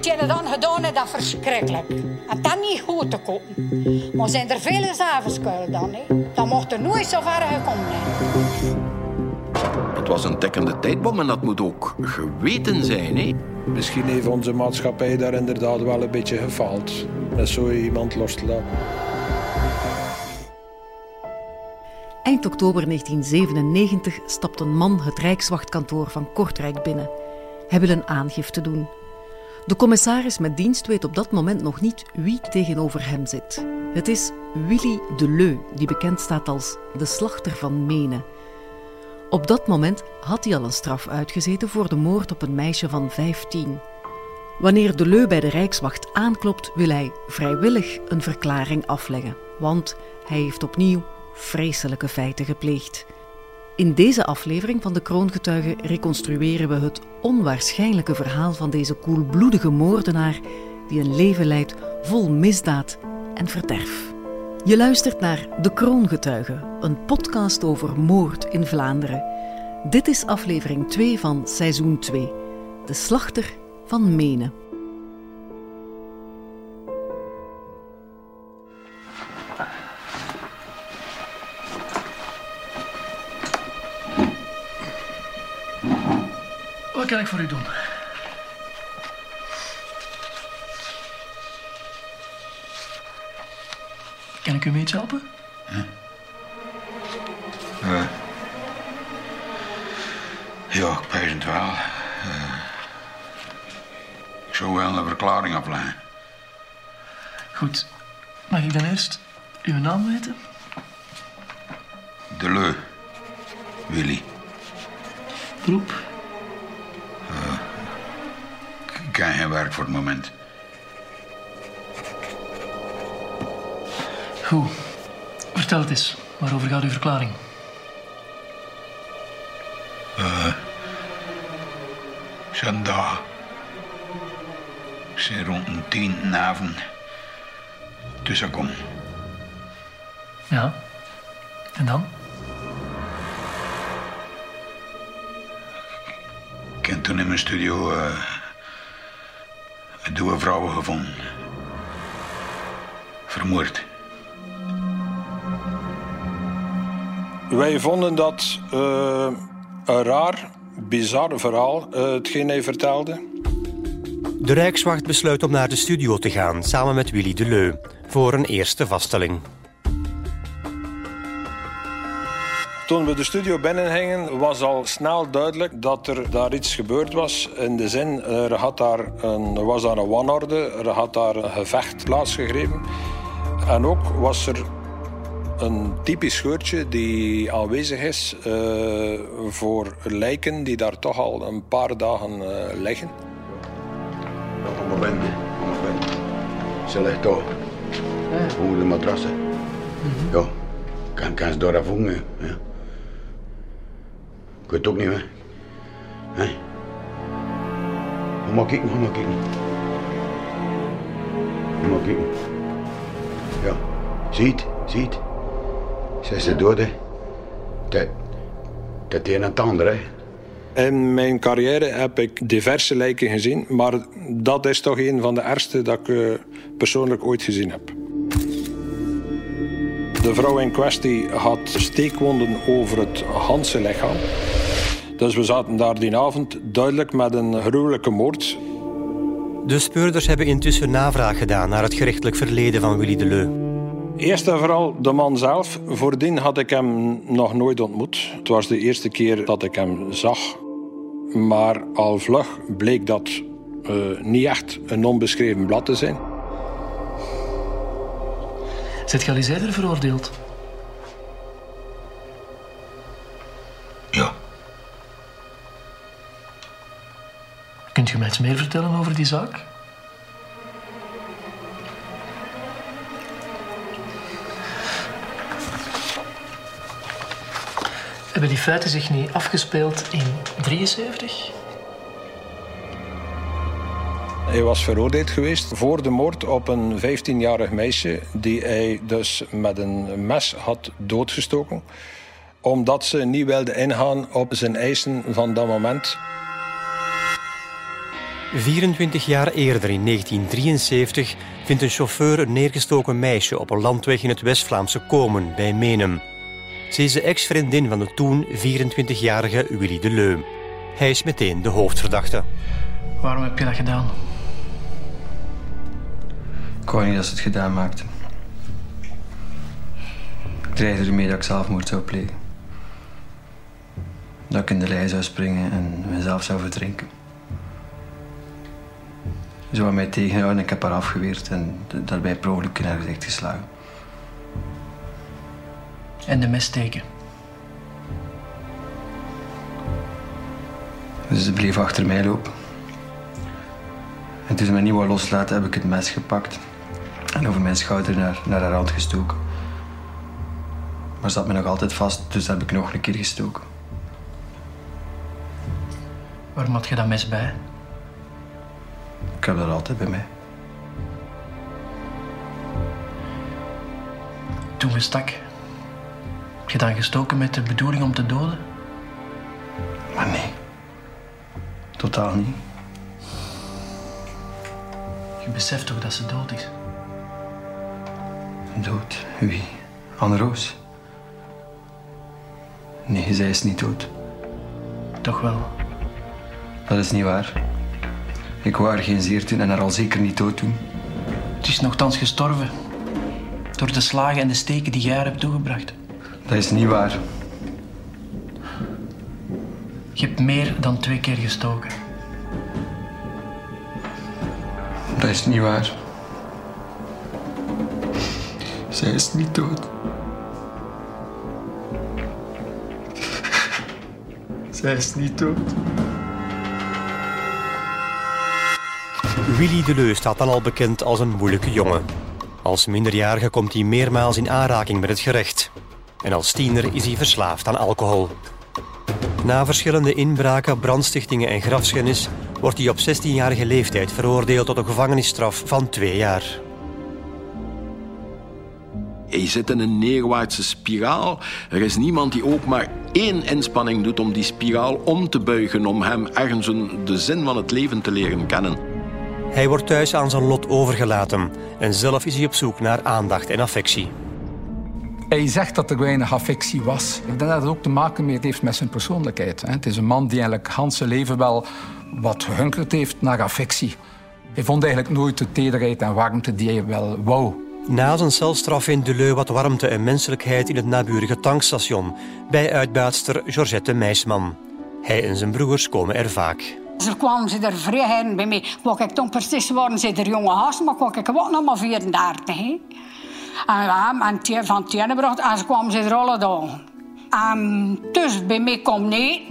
Je het dan gedaan hebt, dat verschrikkelijk. En dat niet goed te kopen. Maar zijn er vele zavenskuilen dan, hè? Dan mocht er nooit zo ver gekomen zijn. Het was een tekkende tijdbom en dat moet ook geweten zijn. Hè? Misschien heeft onze maatschappij daar inderdaad wel een beetje gefaald. Met zo iemand los te laten. Eind oktober 1997 stapt een man het Rijkswachtkantoor van Kortrijk binnen. Hij wil een aangifte doen. De commissaris met dienst weet op dat moment nog niet wie tegenover hem zit. Het is Willy Deleu, die bekend staat als de slachter van Menen. Op dat moment had hij al een straf uitgezeten voor de moord op een meisje van 15. Wanneer Deleu bij de Rijkswacht aanklopt, wil hij vrijwillig een verklaring afleggen, want hij heeft opnieuw vreselijke feiten gepleegd. In deze aflevering van de Kroongetuigen reconstrueren we het onwaarschijnlijke verhaal van deze koelbloedige moordenaar die een leven leidt vol misdaad en verderf. Je luistert naar De Kroongetuigen, een podcast over moord in Vlaanderen. Dit is aflevering 2 van seizoen 2, De Slachter van Menen. Kan ik voor u doen? Kan ik u mee iets helpen? Ja, ik pijs het wel. Eh, ik zou wel een verklaring afleggen. Goed. Mag ik dan eerst uw naam weten? De Leu. Willy. Beroep? Werk voor het moment. Goed. Vertel het eens. Waarover gaat uw verklaring? Zondag. Ik zijn rond een tien avond tussenkom. Ja. En dan? Ik heb toen in mijn studio eh vrouwen gevonden. Vermoord. Wij vonden dat eh, een raar, bizar verhaal, eh, hetgeen hij vertelde. De Rijkswacht besluit om naar de studio te gaan samen met Willy Deleu voor een eerste vaststelling. Toen we de studio binnengingen, was al snel duidelijk dat er daar iets gebeurd was. In de zin, er, had daar een, er was daar een wanorde, er had daar een gevecht plaatsgegrepen. En ook was er een typisch scheurtje die aanwezig is eh, voor lijken die daar toch al een paar dagen eh, liggen. Op een moment, moment. Ze ligt toch. Onder de matrassen. Ja, kan, kan ze daar voelen. Ja. Ik weet het ook niet meer. Hé. Kijken, ga maar kijken. Ga maar kijken. Ja, ziet, ziet. Ze is de dode. Dat, dat een en het ander, hè. In mijn carrière heb ik diverse lijken gezien, maar dat is toch een van de ergste dat ik eh, persoonlijk ooit gezien heb. De vrouw in kwestie had steekwonden over het ganse lichaam. Dus we zaten daar die avond duidelijk met een gruwelijke moord. De speurders hebben intussen navraag gedaan naar het gerechtelijk verleden van Willy Deleu. Eerst en vooral de man zelf. Voordien had ik hem nog nooit ontmoet. Het was de eerste keer dat ik hem zag. Maar al vlug bleek dat eh, niet echt een onbeschreven blad te zijn. Zit je al eens eerder veroordeeld? Ja. Kunt u mij iets meer vertellen over die zaak? Hebben die feiten zich niet afgespeeld in 73? Hij was veroordeeld geweest voor de moord op een 15-jarig meisje die hij dus met een mes had doodgestoken. Omdat ze niet wilde ingaan op zijn eisen van dat moment. 24 jaar eerder, in 1973, vindt een chauffeur een neergestoken meisje op een landweg in het West-Vlaamse Komen bij Menem. Ze is de ex-vriendin van de toen 24-jarige Willy de Leu. Hij is meteen de hoofdverdachte. Waarom heb je dat gedaan? Ik wou niet dat ze het gedaan maakte. Ik dreigde ermee dat ik zelfmoord zou plegen. Dat ik in de lei zou springen en mezelf zou verdrinken. Ze wou mij tegenhouden en ik heb haar afgeweerd en daarbij per ongeluk in haar gezicht geslagen. En de mes steken. Dus ze bleef achter mij lopen. En toen ze mij niet wou loslaten, heb ik het mes gepakt en over mijn schouder naar, naar haar hand gestoken. Maar ze zat me nog altijd vast, dus heb ik nog een keer gestoken. Waarom had je dat mes bij? Ik heb dat altijd bij mij. Toen we stak, heb je dan gestoken met de bedoeling om te doden? Maar nee. Totaal niet. Je beseft toch dat ze dood is? Dood? Wie? Anne Roos? Nee, zij is niet dood. Toch wel? Dat is niet waar. Ik wou haar geen zeer doen en haar al zeker niet dood doen. Het is nogthans gestorven. Door de slagen en de steken die jij haar hebt toegebracht. Dat is niet waar. Je hebt meer dan twee keer gestoken. Dat is niet waar. Zij is niet dood. Zij is niet dood. Willy Deleu staat dan al bekend als een moeilijke jongen. Als minderjarige komt hij meermaals in aanraking met het gerecht. En als tiener is hij verslaafd aan alcohol. Na verschillende inbraken, brandstichtingen en grafschennis wordt hij op 16-jarige leeftijd veroordeeld tot een gevangenisstraf van twee jaar. Hij zit in een neerwaartse spiraal. Er is niemand die ook maar één inspanning doet om die spiraal om te buigen, om hem ergens de zin van het leven te leren kennen. Hij wordt thuis aan zijn lot overgelaten en zelf is hij op zoek naar aandacht en affectie. Hij zegt dat er weinig affectie was. Ik denk dat het ook te maken mee heeft met zijn persoonlijkheid. Het is een man die eigenlijk hans zijn leven wel wat gehunkerd heeft naar affectie. Hij vond eigenlijk nooit de tederheid en warmte die hij wel wou. Na zijn celstraf vindt Deleu wat warmte en menselijkheid in het naburige tankstation bij uitbaatster Georgette Meisman. Hij en zijn broers komen er vaak. Ze kwamen ze er vrij bij mij. Wat ik toen precies waren ze er jonge haast, maar ik was nog maar 34. He. En, ja, en van Tienenbracht, en ze kwamen ze er alle dagen. En dus bij mij kwam nee.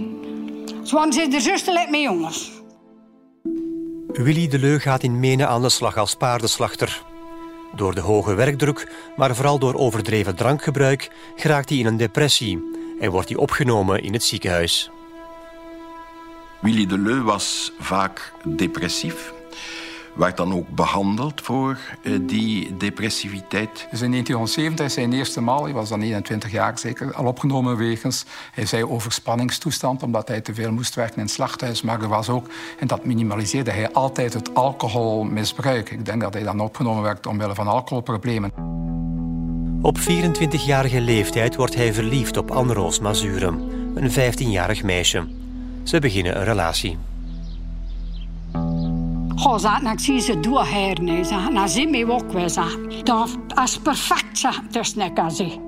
Ze waren ze de zuster met mijn jongens. Willy Deleu gaat in Menen aan de slag als paardenslachter. Door de hoge werkdruk, maar vooral door overdreven drankgebruik, geraakt hij in een depressie en wordt hij opgenomen in het ziekenhuis. Willy Deleu was vaak depressief. Werd dan ook behandeld voor eh, die depressiviteit. Dus in 1970 zijn eerste maal, hij was dan 21 jaar zeker, al opgenomen wegens, hij zei overspanningstoestand, omdat hij te veel moest werken in het slachthuis. Maar er was ook, en dat minimaliseerde hij altijd, het alcoholmisbruik. Ik denk dat hij dan opgenomen werd omwille van alcoholproblemen. Op 24-jarige leeftijd wordt hij verliefd op Anne-Roos Mazuren, een 15-jarig meisje. Ze beginnen een relatie. Goh, zeg, ik zie ze door zeg. Nou, zie me ook wel, zeg. Dat is perfect, zeg, tussen ik en ze.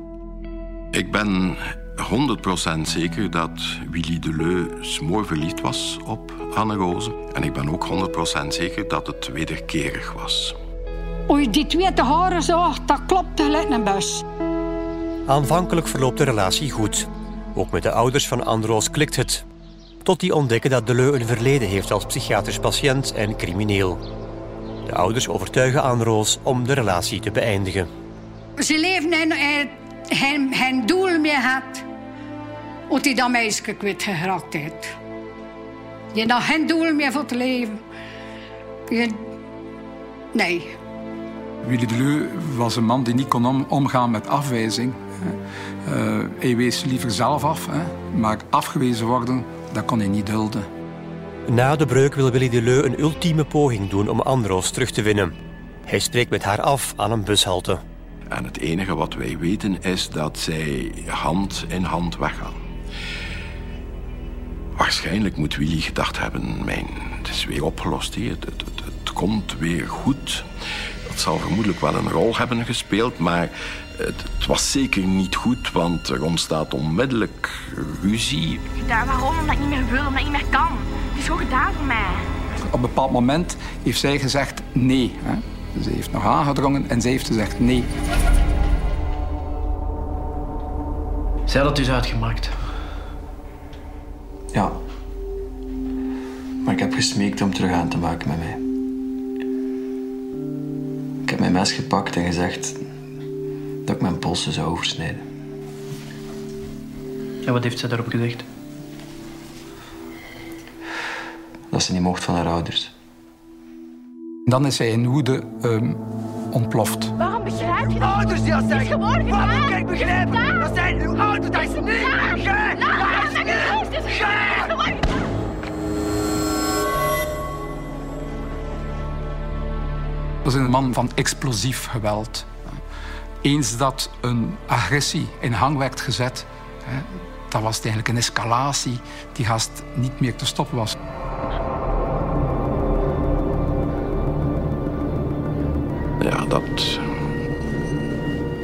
Ik ben 100% zeker dat Willy Deleu smoor verliefd was op Anne-Roze. En ik ben ook 100% zeker dat het wederkerig was. Oei, die twee te horen zo, dat klopt gelijk een bus. Aanvankelijk verloopt de relatie goed. Ook met de ouders van Anne-Roos klikt het tot die ontdekken dat Deleu een verleden heeft als psychiatrisch patiënt en crimineel. De ouders overtuigen aan Roos om de relatie te beëindigen. Ze leven en geen, geen doel meer had, omdat hij dat meisje kwijt geraakt heeft. Je hebt nog geen doel meer voor te leven. Je... Nee. Willy Deleu was een man die niet kon omgaan met afwijzing. Uh, hij wees liever zelf af, hè. maar afgewezen worden dat kon hij niet dulden. Na de breuk wil Willy Deleu een ultieme poging doen om Androos terug te winnen. Hij spreekt met haar af aan een bushalte. En het enige wat wij weten is dat zij hand in hand weggaan. Waarschijnlijk moet Willy gedacht hebben: mijn, het is weer opgelost hier. Het, het, het komt weer goed. Dat zal vermoedelijk wel een rol hebben gespeeld, maar het, het, was zeker niet goed, want er ontstaat onmiddellijk ruzie. Daar, waarom? Omdat ik niet meer wil, omdat ik niet meer kan. Het is gewoon gedaan voor mij. Op een bepaald moment heeft zij gezegd nee. Hè? Ze heeft nog aangedrongen en zij heeft gezegd nee. Zij had het dus uitgemaakt. Ja. Maar ik heb gesmeekt om terug aan te maken met mij. Ik heb mijn mes gepakt en gezegd dat ik mijn polsen zou oversnijden. En wat heeft zij daarop gezegd? Dat ze niet mocht van haar ouders. Dan is zij in woede um, ontploft. Waarom begrijp je dat? Ouders die dat zeggen. gewoon gedaan. Waarom kan ik begrijpen? Dat zijn uw ouders, dat is niet. Gij, dat is niet. Gij. Is een man van explosief geweld. Eens dat een agressie in hang werd gezet, dan was het eigenlijk een escalatie die haast niet meer te stoppen was. Ja, dat.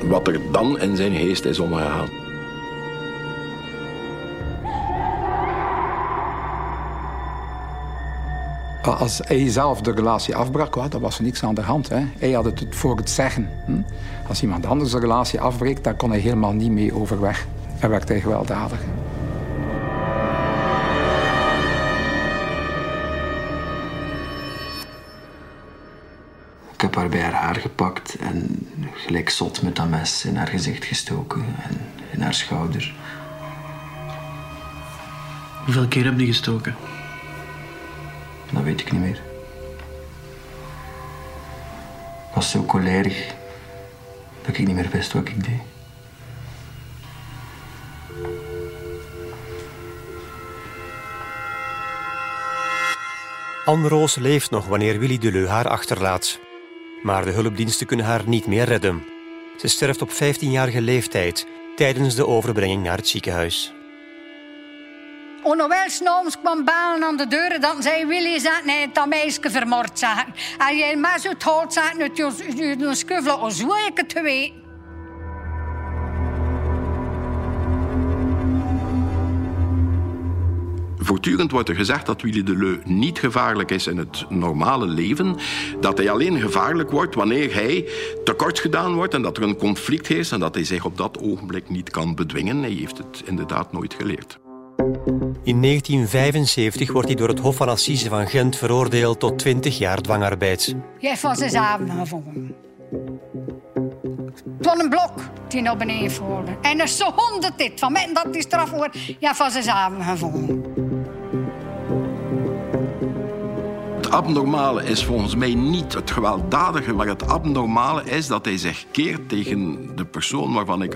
Wat er dan in zijn geest is omgegaan. Als hij zelf de relatie afbrak, dan was er niks aan de hand. Hè. Hij had het voor het zeggen. Hm? Als iemand anders de relatie afbreekt, dan kon hij helemaal niet mee overweg. En werd hij gewelddadig. Ik heb haar bij haar haar gepakt en gelijk zot met dat mes in haar gezicht gestoken en in haar schouder. Hoeveel keer heb je gestoken? Dat weet ik niet meer. Ik was zo kolerig dat ik niet meer wist wat ik deed. Anne Roos leeft nog wanneer Willy Deleu haar achterlaat. Maar de hulpdiensten kunnen haar niet meer redden. Ze sterft op 15-jarige leeftijd tijdens de overbrenging naar het ziekenhuis. Onowel s'nachts kwam balen aan de deur dat zei Willy zat nee, dat meisje vermoord zaten. En jij maar zo told zaten uit je, je skuffelen, als zo ik te. Voortdurend wordt er gezegd dat Willy Deleu niet gevaarlijk is in het normale leven. Dat hij alleen gevaarlijk wordt wanneer hij tekort gedaan wordt en dat er een conflict is en dat hij zich op dat ogenblik niet kan bedwingen. Hij heeft het inderdaad nooit geleerd. In 1975 wordt hij door het Hof van Assise van Gent veroordeeld tot 20 jaar dwangarbeid. Jij van zes avonden gevonden. Het was een blok die naar beneden voerde. En er is honderd dit. Van mij dat die straf wordt, van zes avonden abnormale is volgens mij niet het gewelddadige, maar het abnormale is dat hij zich keert tegen de persoon waarvan ik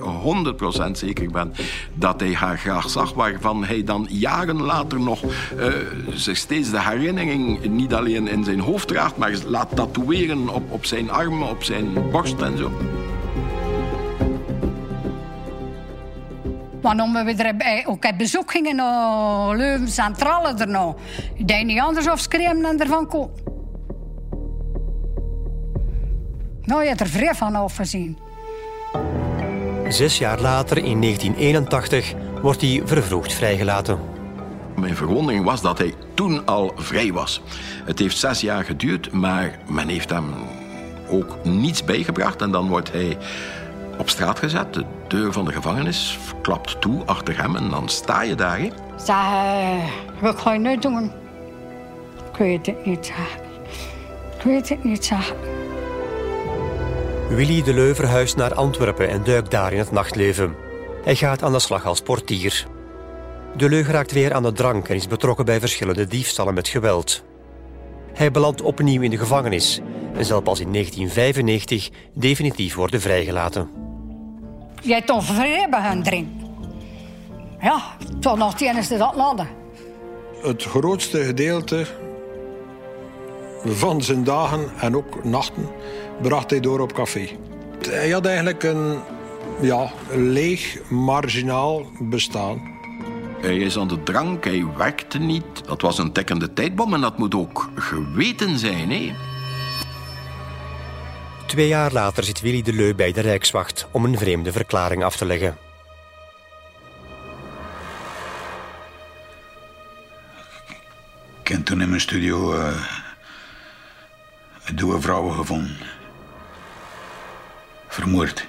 100% zeker ben dat hij haar graag zag, waarvan hij dan jaren later nog uh, zich steeds de herinnering niet alleen in zijn hoofd draagt, maar laat tatoeëren op, op zijn armen, op zijn borst en zo. Waarom we er ook op bezoek gingen naar Leuven Centrale erna. Ik deed niet anders of schreeuwen en ervan komen. Nou, je hebt er vrij van afgezien. Zes jaar later, in 1981, wordt hij vervroegd vrijgelaten. Mijn verwondering was dat hij toen al vrij was. Het heeft zes jaar geduurd, maar men heeft hem ook niets bijgebracht. En dan wordt hij op straat gezet. De deur van de gevangenis klapt toe achter hem en dan sta je daar. Hè? Zeg, uh, wat ga je nu doen? Ik weet het niet. Ik weet het niet, zeg. Willy Deleu verhuist naar Antwerpen en duikt daar in het nachtleven. Hij gaat aan de slag als portier. Deleu geraakt weer aan de drank en is betrokken bij verschillende diefstallen met geweld. Hij belandt opnieuw in de gevangenis en zal pas in 1995 definitief worden vrijgelaten. Jij toch vrij bij hen drinken? Ja, toch nog het enige dat laden. het grootste gedeelte van zijn dagen en ook nachten bracht hij door op café. Hij had eigenlijk een ja, leeg, marginaal bestaan. Hij is aan de drank, hij werkte niet. Dat was een tekkende tijdbom en dat moet ook geweten zijn. Hè? Twee jaar later zit Willy de Leu bij de Rijkswacht om een vreemde verklaring af te leggen. Ik heb toen in mijn studio uh, dode vrouwen gevonden. Vermoord.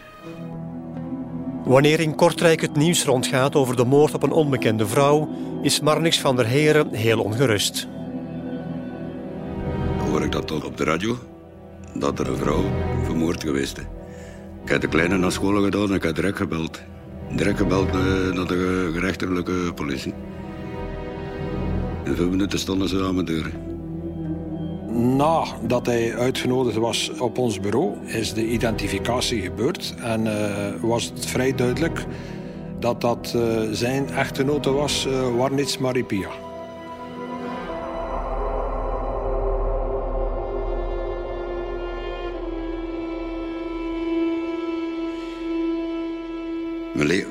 Wanneer in Kortrijk het nieuws rondgaat over de moord op een onbekende vrouw, is Marnix van der Heren heel ongerust. Hoor ik dat tot op de radio? Dat er een vrouw vermoord geweest is. Ik heb de kleine naar school gedaan en ik heb direct gebeld. Direct gebeld naar de gerechtelijke politie. In vijf minuten stonden ze aan mijn deur. Nadat hij uitgenodigd was op ons bureau, is de identificatie gebeurd. En uh, was het vrij duidelijk dat dat uh, zijn echtgenote was, uh, Warnits Maripia. Mijn,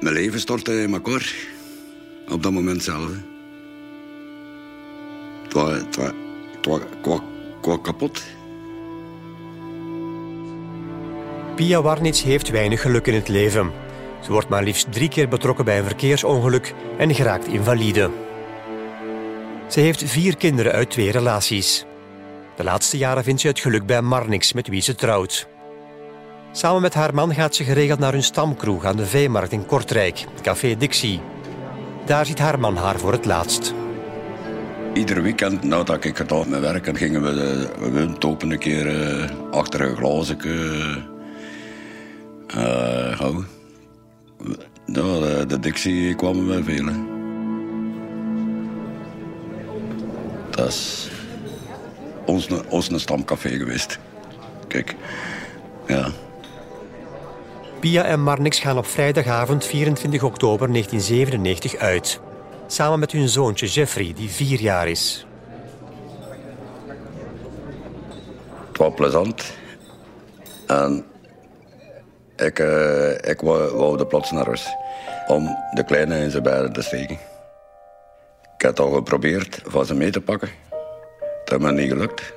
mijn, leven stortte in elkaar. Op dat moment zelf. Het was, het kapot. Pia Warnits heeft weinig geluk in het leven. Ze wordt maar liefst drie keer betrokken bij een verkeersongeluk en geraakt invalide. Ze heeft vier kinderen uit twee relaties. De laatste jaren vindt ze het geluk bij Marnix, met wie ze trouwt. Samen met haar man gaat ze geregeld naar hun stamkroeg aan de Veemarkt in Kortrijk, Café Dixie. Daar ziet haar man haar voor het laatst. Ieder weekend nadat ik gedaan met werken gingen we de, we topen een keer uh, achter een glazen uh, houden. Nou, de, Dixie kwamen met velen. Dat is ons, ons stamcafé geweest. Kijk, ja. Pia en Marnix gaan op vrijdagavond 24 oktober 1997 uit. Samen met hun zoontje Jeffrey, die vier jaar is. Het was plezant. En ik, uh, ik wou, wou de plots naar huis. Om de kleine in zijn beiden te steken. Ik heb al geprobeerd van ze mee te pakken. Dat me niet gelukt.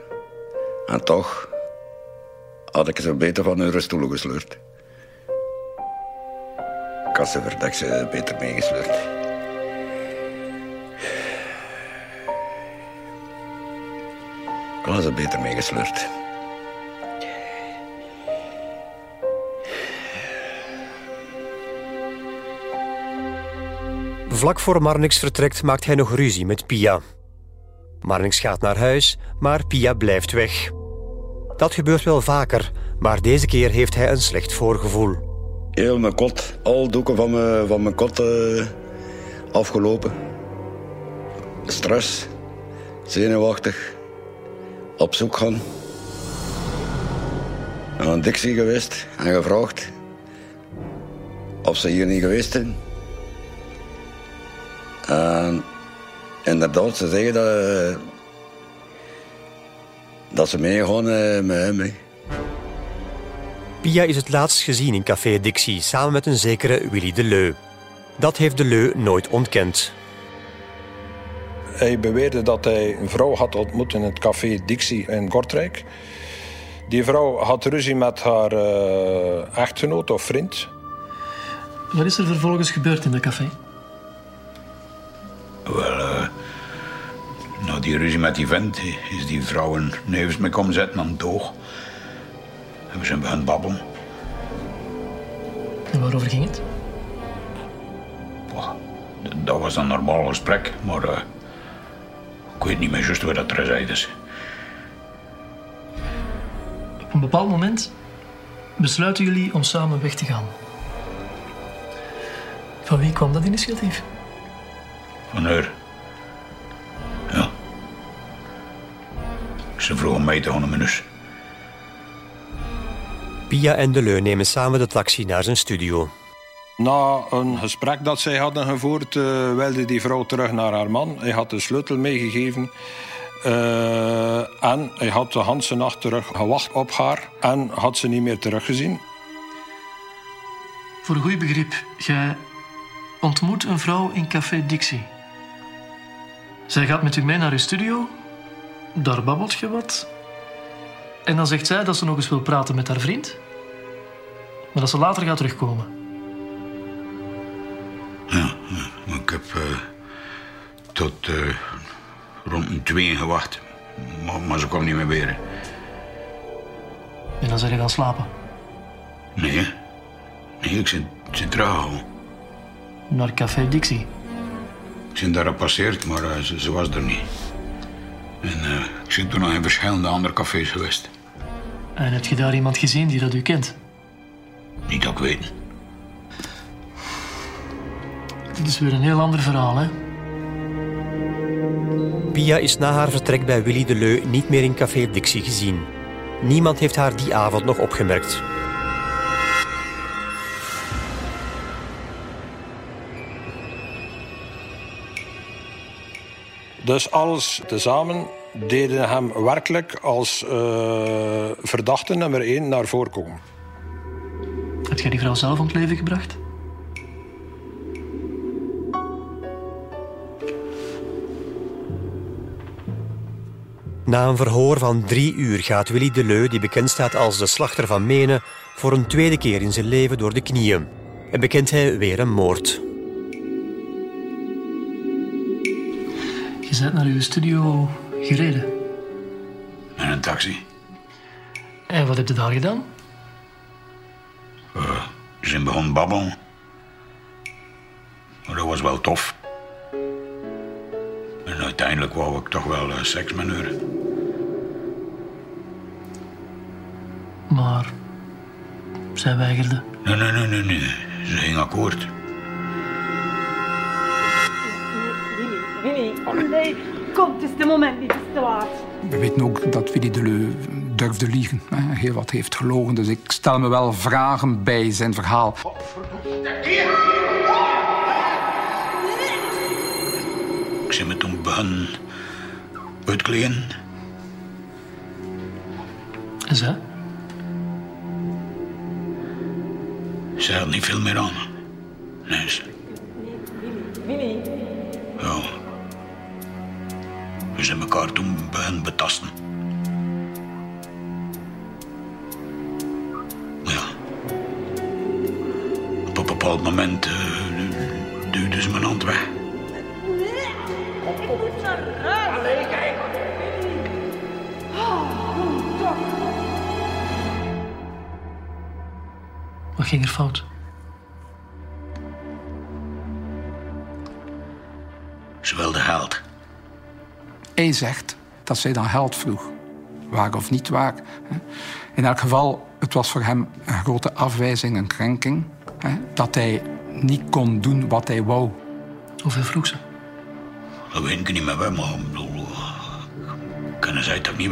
En toch had ik ze beter van hun stoelen gesleurd. Ze beter meegesleurd. Ik ze beter meegesleurd. Vlak voor Marnix vertrekt maakt hij nog ruzie met Pia. Marnix gaat naar huis, maar Pia blijft weg. Dat gebeurt wel vaker, maar deze keer heeft hij een slecht voorgevoel. Heel mijn kot, al doeken van mijn, van mijn kot uh, afgelopen. Stress, zenuwachtig, op zoek gaan. Aan Dixie geweest en gevraagd of ze hier niet geweest zijn. En inderdaad, ze zeggen dat, dat ze meegaan uh, met hem. Mee. Pia is het laatst gezien in Café Dixie samen met een zekere Willy de Leu. Dat heeft de Leu nooit ontkend. Hij beweerde dat hij een vrouw had ontmoet in het Café Dixie in Kortrijk. Die vrouw had ruzie met haar uh, echtgenoot of vriend. Wat is er vervolgens gebeurd in dat café? Wel, uh, nou die ruzie met die vent is die vrouw een neus mee komen zetten aan het doog. En we zijn begonnen babbelen. En waarover ging het? Boah, dat was een normaal gesprek, maar uh, ik weet niet meer juist wat dat er zei. Dus. Op een bepaald moment besluiten jullie om samen weg te gaan. Van wie kwam dat initiatief? Van haar. Ja. Ze vroeg om mee te gaan naar mijn. Pia en De Leu nemen samen de taxi naar zijn studio. Na een gesprek dat zij hadden gevoerd, uh, wilde die vrouw terug naar haar man. Hij had de sleutel meegegeven. Uh, en hij had de hele nacht terug gewacht op haar en had ze niet meer teruggezien. Voor een goed begrip, jij ontmoet een vrouw in Café Dixie. Zij gaat met u mee naar uw studio, daar babbelt je wat. En dan zegt zij dat ze nog eens wil praten met haar vriend, maar dat ze later gaat terugkomen. Ja, ik heb uh, tot uh, rond een twee gewacht, maar, maar, ze kwam niet meer weer. En dan zijn je gaan slapen? Nee, nee ik zit, zit Naar Café Dixie? Ik ben daar gepasseerd, maar uh, ze, ze, was er niet. En uh, ik ben toen nog in verschillende andere cafés geweest. En heb je daar iemand gezien die dat u kent? Niet dat ik weet. Dit is weer een heel ander verhaal, hè? Pia is na haar vertrek bij Willy de Leu niet meer in Café Dixie gezien. Niemand heeft haar die avond nog opgemerkt. Dus alles tezamen deden hem werkelijk als uh, verdachte nummer één naar voren komen. Heb jij die vrouw zelf om het leven gebracht? Na een verhoor van drie uur gaat Willy Deleu, die bekend staat als de slachter van Menen, voor een tweede keer in zijn leven door de knieën. En bekent hij weer een moord. Je bent naar uw studio gereden? In een taxi. En wat heb je daar gedaan? Zijn begonnen babbelen. Maar dat was wel tof. En uiteindelijk wou ik toch wel uh, seks met haar. Maar zij weigerde. Nee, nee, nee, nee, nee. Ze ging akkoord. Willy, Willy, nee, kom, het is de moment niet, het is te laat. We weten ook dat Willy de Leu durfde liegen. Heel wat heeft gelogen, dus ik stel me wel vragen bij zijn verhaal. Ik zie me toen begonnen uitkleden. En ze? Ze had niet veel meer aan. Nee, ze... Willy. Ja. We zijn elkaar toen begonnen betasten. Ja. Op een bepaald moment uh, duwde ze mijn hand weg. Ik moet naar huis. Allee, kijk. Oh. Wat ging er fout? Ze wilde geld. Hij zegt dat zij dan geld vroeg. Waar of niet waar. In elk geval, het was voor hem een grote afwijzing, een krenking. Dat hij niet kon doen wat hij wou. Hoeveel vroeg ze? Dat weet ik niet meer, maar ik bedoel, kunnen zij toch niet?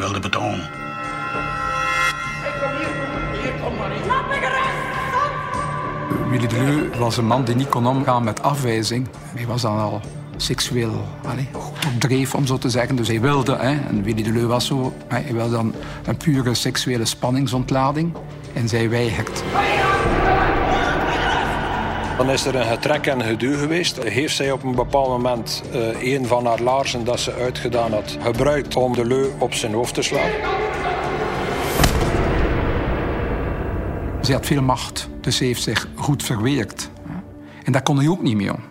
Laat me gerust! Willy de Leu was een man die niet kon omgaan met afwijzing. Hij was dan al seksueel op dreef, om zo te zeggen. Dus hij wilde, hè, en Willy de Leu was zo, hij wilde dan een pure seksuele spanningsontlading. En zij weigert. Dan is er een getrek en geduw geweest. Heeft zij op een bepaald moment uh, een van haar laarzen dat ze uitgedaan had gebruikt om de leu op zijn hoofd te slaan? Zij had veel macht, dus ze heeft zich goed verweerd. En daar kon hij ook niet mee om.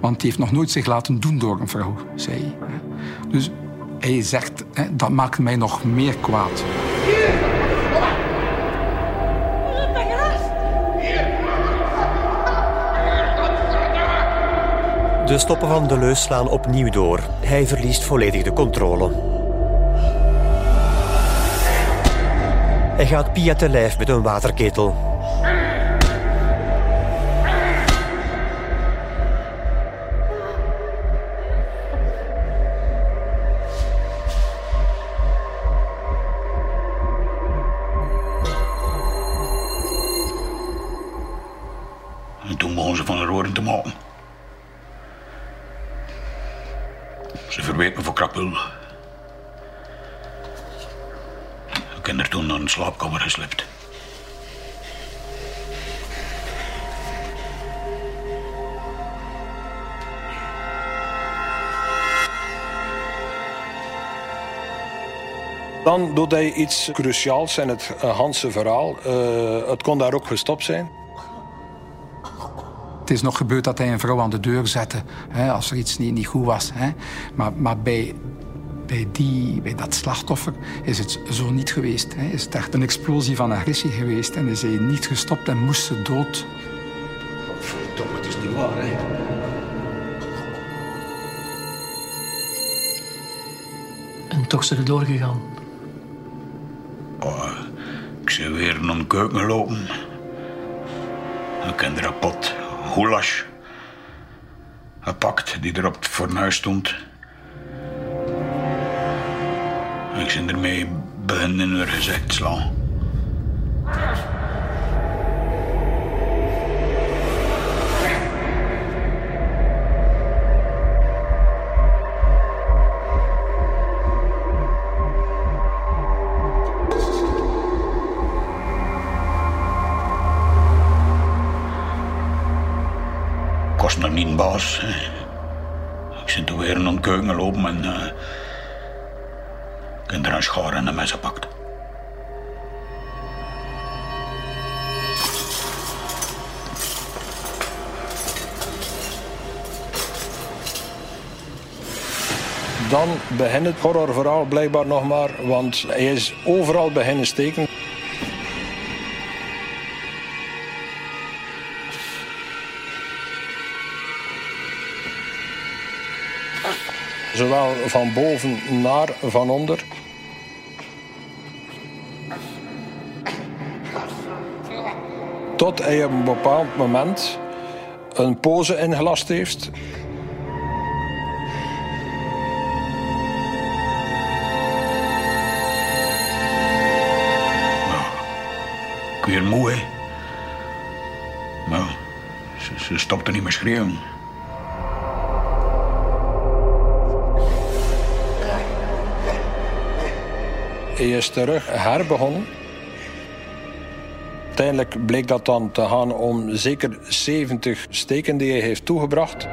Want hij heeft nog nooit zich laten doen door een vrouw, zei hij. Dus hij zegt, dat maakt mij nog meer kwaad. De stoppen van de leus slaan opnieuw door. Hij verliest volledig de controle. Hij gaat Pia te lijf met een waterketel. Doet hij iets cruciaals in het uh, Hanse verhaal. Uh, het kon daar ook gestopt zijn. Het is nog gebeurd dat hij een vrouw aan de deur zette hè, als er iets niet, niet goed was. Hè. Maar, maar bij, bij, die, bij dat slachtoffer is het zo niet geweest. Hè. Is het echt een explosie van agressie geweest en is hij niet gestopt en moest ze dood. Verdomme, het is niet waar, hè? En toch zijn er doorgegaan. Naar de keuken gelopen. Een pot goulash gepakt die er op het fornuis stond. Ik ben ermee beginnen in haar slaan. Een baas. Ik zit weer in een keuken lopen en uh, er een schaar en een mes gepakt. Dan begint het horrorverhaal blijkbaar nog maar, want hij is overal beginnen steken. Zowel van boven naar van onder. Tot hij op een bepaald moment een pose ingelast heeft. Weer moe, hè. Maar ze, ze stopte niet meer schreeuwen. Hij is terug herbegonnen. Uiteindelijk bleek dat dan te gaan om zeker 70 steken die hij heeft toegebracht.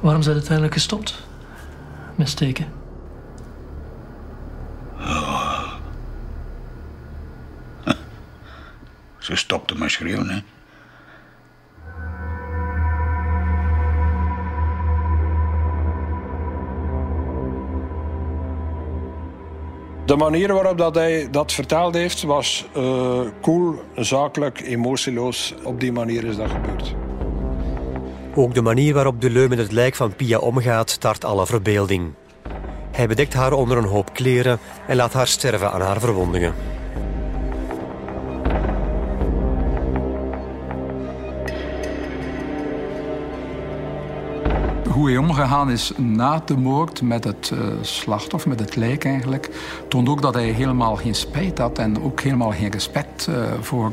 Waarom zijn uiteindelijk gestopt met steken? Ze stopte maar schreeuwen, hè. De manier waarop dat hij dat verteld heeft was uh, cool, zakelijk, emotieloos. Op die manier is dat gebeurd. Ook de manier waarop de Leu met het lijk van Pia omgaat tart alle verbeelding. Hij bedekt haar onder een hoop kleren en laat haar sterven aan haar verwondingen. Hoe hij omgegaan is na de moord met het uh, slachtoffer, met het lijk eigenlijk, toont ook dat hij helemaal geen spijt had en ook helemaal geen respect uh, voor,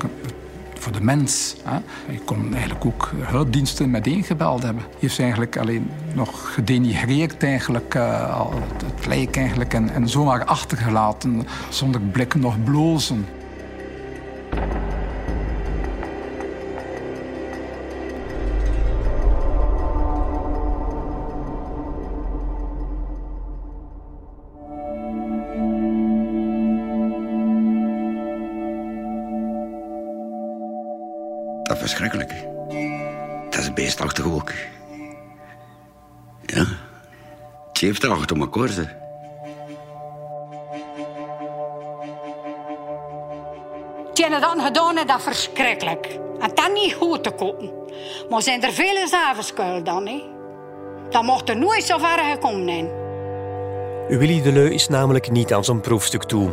voor de mens. Hè. Hij kon eigenlijk ook hulpdiensten meteen gebeld hebben. Hij heeft eigenlijk alleen nog gedenigreerd eigenlijk, uh, het lijk eigenlijk en, en zomaar achtergelaten zonder blikken nog blozen. Verschrikkelijk. Dat is beestachtig ook. Ja. Het heeft er achter elkaar, ze. Tjene dan gedaan en dat verschrikkelijk. En dat niet goed te kopen. Maar zijn er vele zavenskuil dan, hè? Dat mocht er nooit zo ver gekomen zijn. Willy Deleu is namelijk niet aan zijn proefstuk toe.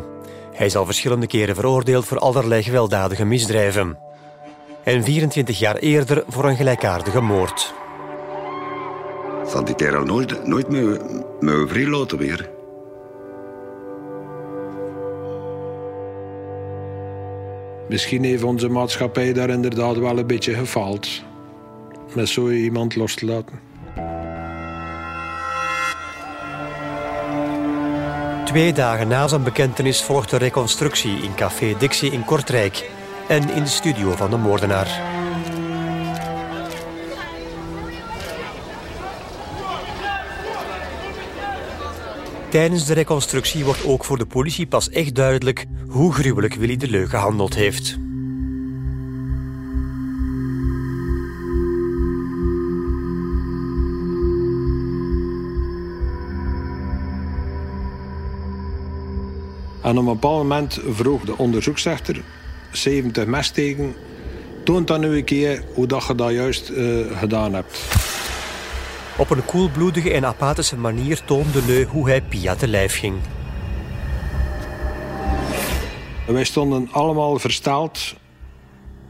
Hij is al verschillende keren veroordeeld voor allerlei gewelddadige misdrijven en 24 jaar eerder voor een gelijkaardige moord. zal die kerel nooit, nooit meer, meer vrij laten weer. Misschien heeft onze maatschappij daar inderdaad wel een beetje gefaald. Met zo iemand los te laten. Twee dagen na zijn bekentenis volgt de reconstructie in Café Dixie in Kortrijk en in de studio van de moordenaar. Tijdens de reconstructie wordt ook voor de politie pas echt duidelijk hoe gruwelijk Willy de Leu gehandeld heeft. En op een bepaald moment vroeg de onderzoeksrechter 70 messteken. Toont dan nu een keer hoe dat je dat juist uh, gedaan hebt. Op een koelbloedige en apathische manier toonde Leu hoe hij Pia te lijf ging. Wij stonden allemaal versteld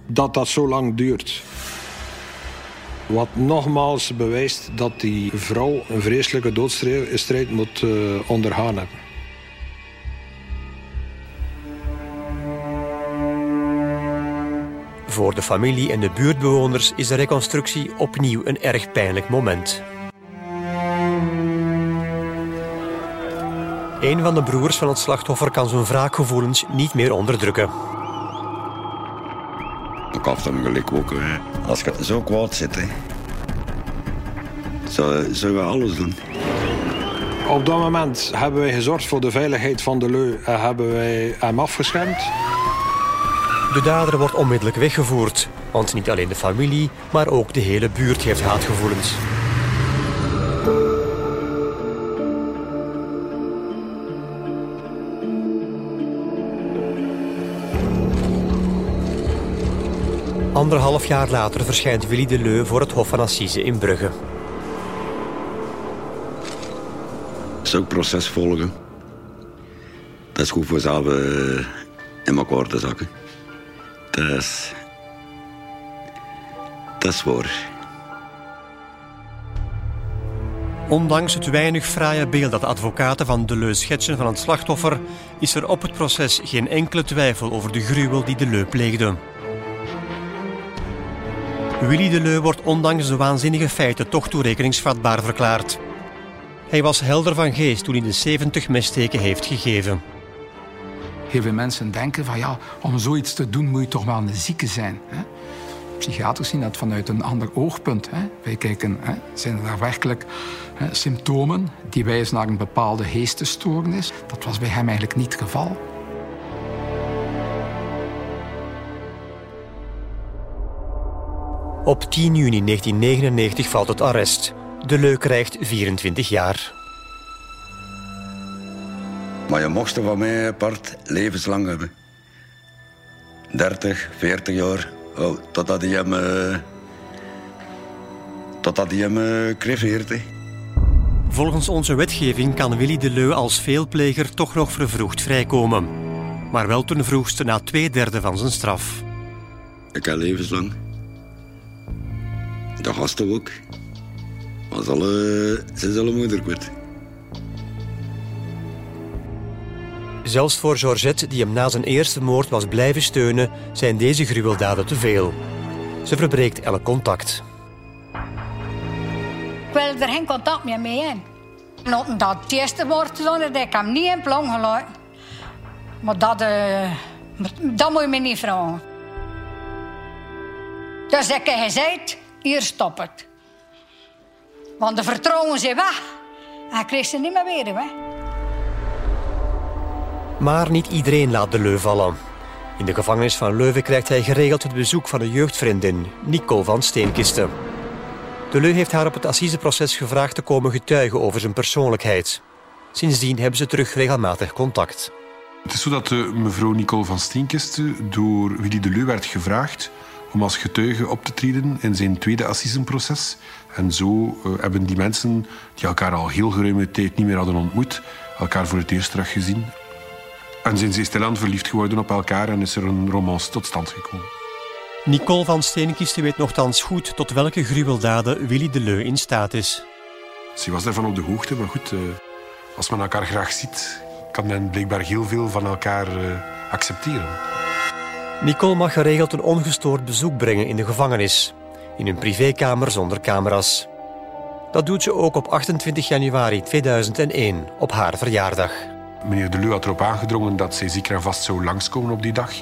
dat dat zo lang duurt. Wat nogmaals bewijst dat die vrouw een vreselijke doodstrijd moet uh, ondergaan hebben. Voor de familie en de buurtbewoners is de reconstructie opnieuw een erg pijnlijk moment. Een van de broers van het slachtoffer kan zijn wraakgevoelens niet meer onderdrukken. Ik had hem gelijk ook. Hè. Als je zo kwaad zit, hè, zou, zou je alles doen. Op dat moment hebben wij gezorgd voor de veiligheid van de Leu en hebben wij hem afgeschermd. De dader wordt onmiddellijk weggevoerd, want niet alleen de familie, maar ook de hele buurt heeft haatgevoelens. Anderhalf jaar later verschijnt Willy de Leu voor het Hof van Assise in Brugge. Zo'n proces volgen, dat is goed voor zelf eh, in elkaar te zakken. Dat is... Waar. Ondanks het weinig fraaie beeld dat de advocaten van Deleu schetsen van het slachtoffer, is er op het proces geen enkele twijfel over de gruwel die Deleu pleegde. Willy Deleu wordt ondanks de waanzinnige feiten toch toerekeningsvatbaar verklaard. Hij was helder van geest toen hij de 70 messteken heeft gegeven. Heel veel mensen denken van ja, om zoiets te doen moet je toch wel een zieke zijn. Hè? Psychiaters zien dat vanuit een ander oogpunt. Hè? Wij kijken, hè, zijn er daar werkelijk hè, symptomen die wijzen naar een bepaalde geestesstoornis? Dat was bij hem eigenlijk niet het geval. Op 10 juni 1999 valt het arrest. De Leu krijgt 24 jaar. Maar je mocht er van mij apart levenslang hebben. 30, 40 jaar. Oh, totdat hij hem... Uh, totdat hij hem uh, creveert. Volgens onze wetgeving kan Willy de Leu als veelpleger toch nog vervroegd vrijkomen. Maar wel ten vroegste na twee derde van zijn straf. Ik heb levenslang. Dat gasten ook. Maar ze alle, ze zullen moeder kwijt. Zelfs voor Georgette, die hem na zijn eerste moord was blijven steunen, zijn deze gruweldaden te veel. Ze verbreekt elk contact. Ik wil er geen contact meer mee in. En dat het eerste doen, dat ik hem niet in plan gelaten. Maar dat, uh, dat moet je me niet vragen. Dus ik heb gezegd, hier stop het. Want de vertrouwen zijn weg. Ik kreeg ze niet meer weer weg. Maar niet iedereen laat de Leu vallen. In de gevangenis van Leuven krijgt hij geregeld het bezoek van een jeugdvriendin, Nicole van Steenkisten. De Leu heeft haar op het assiseproces gevraagd te komen getuigen over zijn persoonlijkheid. Sindsdien hebben ze terug regelmatig contact. Het is zo dat uh, mevrouw Nicole van Steenkisten door Willy de Leu werd gevraagd om als getuige op te treden in zijn tweede assisenproces. En zo uh, hebben die mensen, die elkaar al heel geruime tijd niet meer hadden ontmoet, elkaar voor het eerst teruggezien. En zijn ze stilaan verliefd geworden op elkaar en is er een romance tot stand gekomen. Nicole van Steenkisten weet nogthans goed tot welke gruweldaden Willy de Leu in staat is. Ze was daarvan op de hoogte, maar goed, uh, als men elkaar graag ziet, kan men blijkbaar heel veel van elkaar uh, accepteren. Nicole mag geregeld een ongestoord bezoek brengen in de gevangenis, in een privékamer zonder camera's. Dat doet ze ook op 28 januari 2001, op haar verjaardag. Meneer Deleu had erop aangedrongen dat zij zeker en vast zou langskomen op die dag.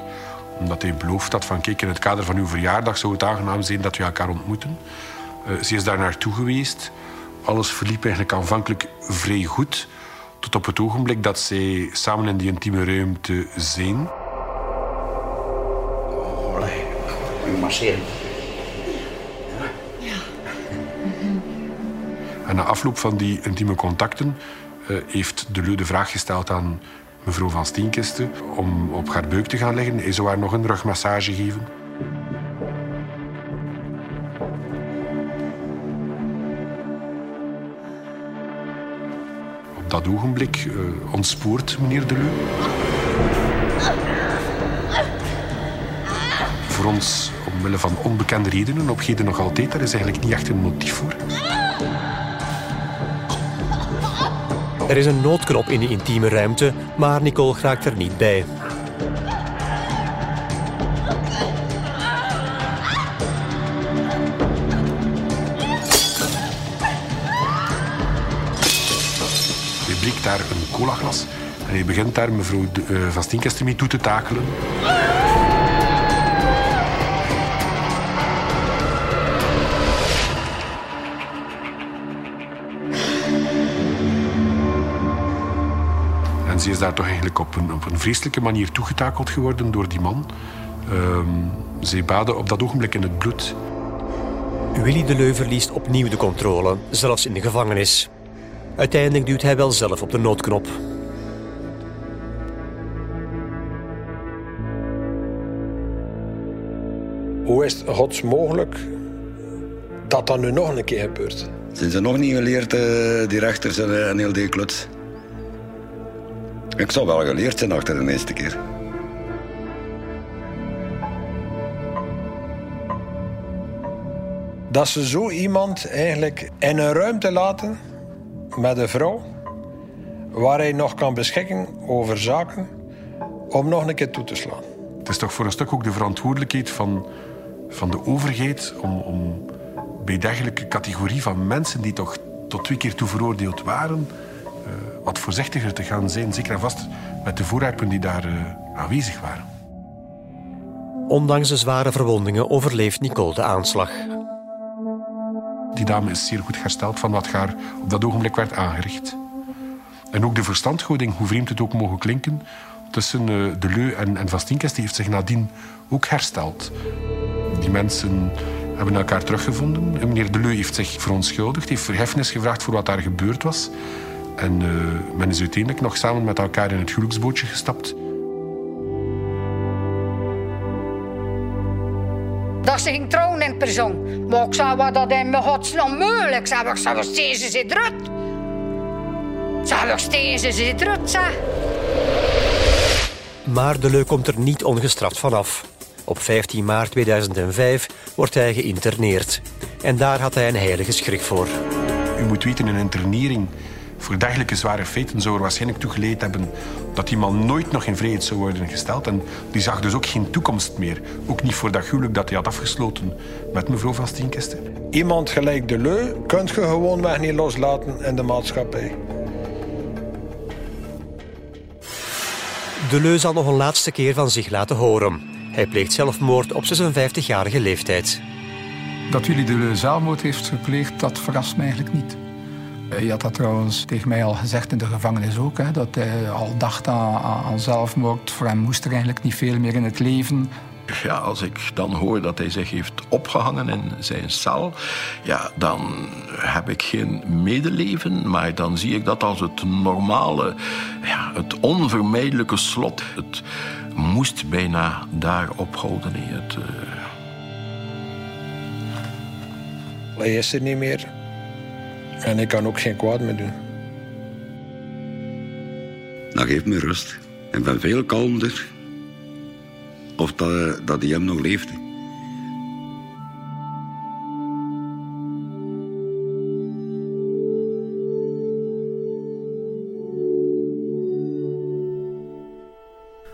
Omdat hij beloofd had van kijk, in het kader van uw verjaardag zou het aangenaam zijn dat we elkaar ontmoeten. Uh, ze is daar naartoe geweest. Alles verliep eigenlijk aanvankelijk vrij goed. Tot op het ogenblik dat zij samen in die intieme ruimte zijn. Allee, masseren. En na afloop van die intieme contacten heeft Deleu de vraag gesteld aan mevrouw van Steenkiste om op haar buik te gaan liggen. Hij zou haar nog een rugmassage geven. Op dat ogenblik uh, ontspoort meneer Deleu. Voor ons, omwille van onbekende redenen, op heden nog altijd, daar is eigenlijk niet echt een motief voor. Er is een noodknop in de intieme ruimte, maar Nicole raakt er niet bij. Hij breekt daar een colaglas en hij begint daar mevrouw uh, van toe te takelen. Ze is daar toch eigenlijk op een, op een vreselijke manier toegetakeld geworden door die man. Um, ze baden op dat ogenblik in het bloed. Willy de Leu verliest opnieuw de controle, zelfs in de gevangenis. Uiteindelijk duwt hij wel zelf op de noodknop. Hoe is het gods mogelijk dat dat nu nog een keer gebeurt? Zijn ze nog niet geleerd, uh, die rechters en, en heel die kluts? Ik zou wel geleerd zijn achter de eerste keer. Dat ze zo iemand eigenlijk in een ruimte laten met een vrouw waar hij nog kan beschikken over zaken om nog een keer toe te slaan. Het is toch voor een stuk ook de verantwoordelijkheid van, van de overheid om, om bij dergelijke categorie van mensen die toch tot twee keer toe veroordeeld waren, wat voorzichtiger te gaan zijn, zeker en vast met de voorwerpen die daar uh, aanwezig waren. Ondanks de zware verwondingen overleeft Nicole de aanslag. Die dame is zeer goed hersteld van wat haar op dat ogenblik werd aangericht. En ook de verstandhouding, hoe vreemd het ook mogen klinken, tussen uh, De Leu en, en Van die heeft zich nadien ook hersteld. Die mensen hebben elkaar teruggevonden. Meneer De Leu heeft zich verontschuldigd, heeft verheffenis gevraagd voor wat daar gebeurd was. En uh, men is uiteindelijk nog samen met elkaar in het huwelijksbootje gestapt. Dat ze ging trouwen in persoon. Maar ik zei wat dat in mijn godsnaam moeilijk. Zeg, ik zei, steeds zit. Zeg, ik steeds zit zeg. Maar de Leu komt er niet ongestraft vanaf. Op 15 maart 2005 wordt hij geïnterneerd. En daar had hij een heilige schrik voor. U moet weten, een internering voor dergelijke zware feiten zou er waarschijnlijk toe geleid hebben dat die man nooit nog in vrijheid zou worden gesteld. En die zag dus ook geen toekomst meer. Ook niet voor dat huwelijk dat hij had afgesloten met mevrouw van Stienkisten. Iemand gelijk de Leu kunt je gewoonweg niet loslaten in de maatschappij. De Leu zal nog een laatste keer van zich laten horen. Hij pleegt zelfmoord op 56-jarige leeftijd. Dat jullie de Leu zelfmoord heeft gepleegd, dat verrast me eigenlijk niet. Hij eh, had dat trouwens tegen mij al gezegd in de gevangenis ook. Hè, dat hij al dacht aan, aan zelfmoord. Voor hem moest er eigenlijk niet veel meer in het leven. Ja, als ik dan hoor dat hij zich heeft opgehangen in zijn cel, ja, dan heb ik geen medeleven, maar dan zie ik dat als het normale, ja, het onvermijdelijke slot. Het moest bijna daar ophouden. Het, uh... Hij is er niet meer. En ik kan ook geen kwaad meer doen. Nou, dat geeft me rust. En ben veel kalmder. Of dat, dat hij hem nog leeft.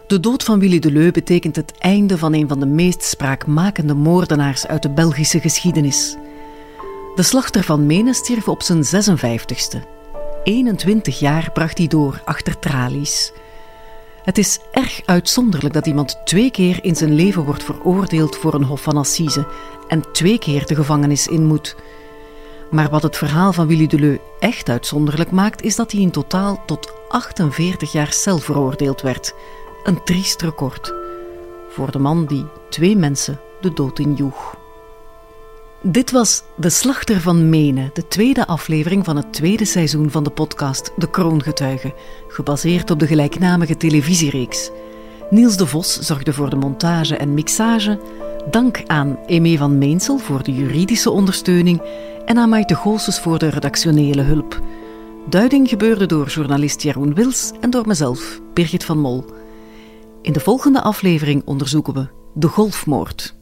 De dood van Willy Deleu betekent het einde van een van de meest spraakmakende moordenaars uit de Belgische geschiedenis. De slachter van Menen stierf op zijn 56ste. 21 jaar bracht hij door achter tralies. Het is erg uitzonderlijk dat iemand twee keer in zijn leven wordt veroordeeld voor een hof van assise en twee keer de gevangenis in moet. Maar wat het verhaal van Willy Deleu echt uitzonderlijk maakt, is dat hij in totaal tot 48 jaar cel veroordeeld werd. Een triest record. Voor de man die twee mensen de dood injoeg. Dit was De Slachter van Menen, de tweede aflevering van het tweede seizoen van de podcast De Kroongetuigen, gebaseerd op de gelijknamige televisiereeks. Niels de Vos zorgde voor de montage en mixage. Dank aan Emé van Meensel voor de juridische ondersteuning en aan Maite Goossens voor de redactionele hulp. Duiding gebeurde door journalist Jeroen Wils en door mezelf, Birgit van Mol. In de volgende aflevering onderzoeken we de golfmoord.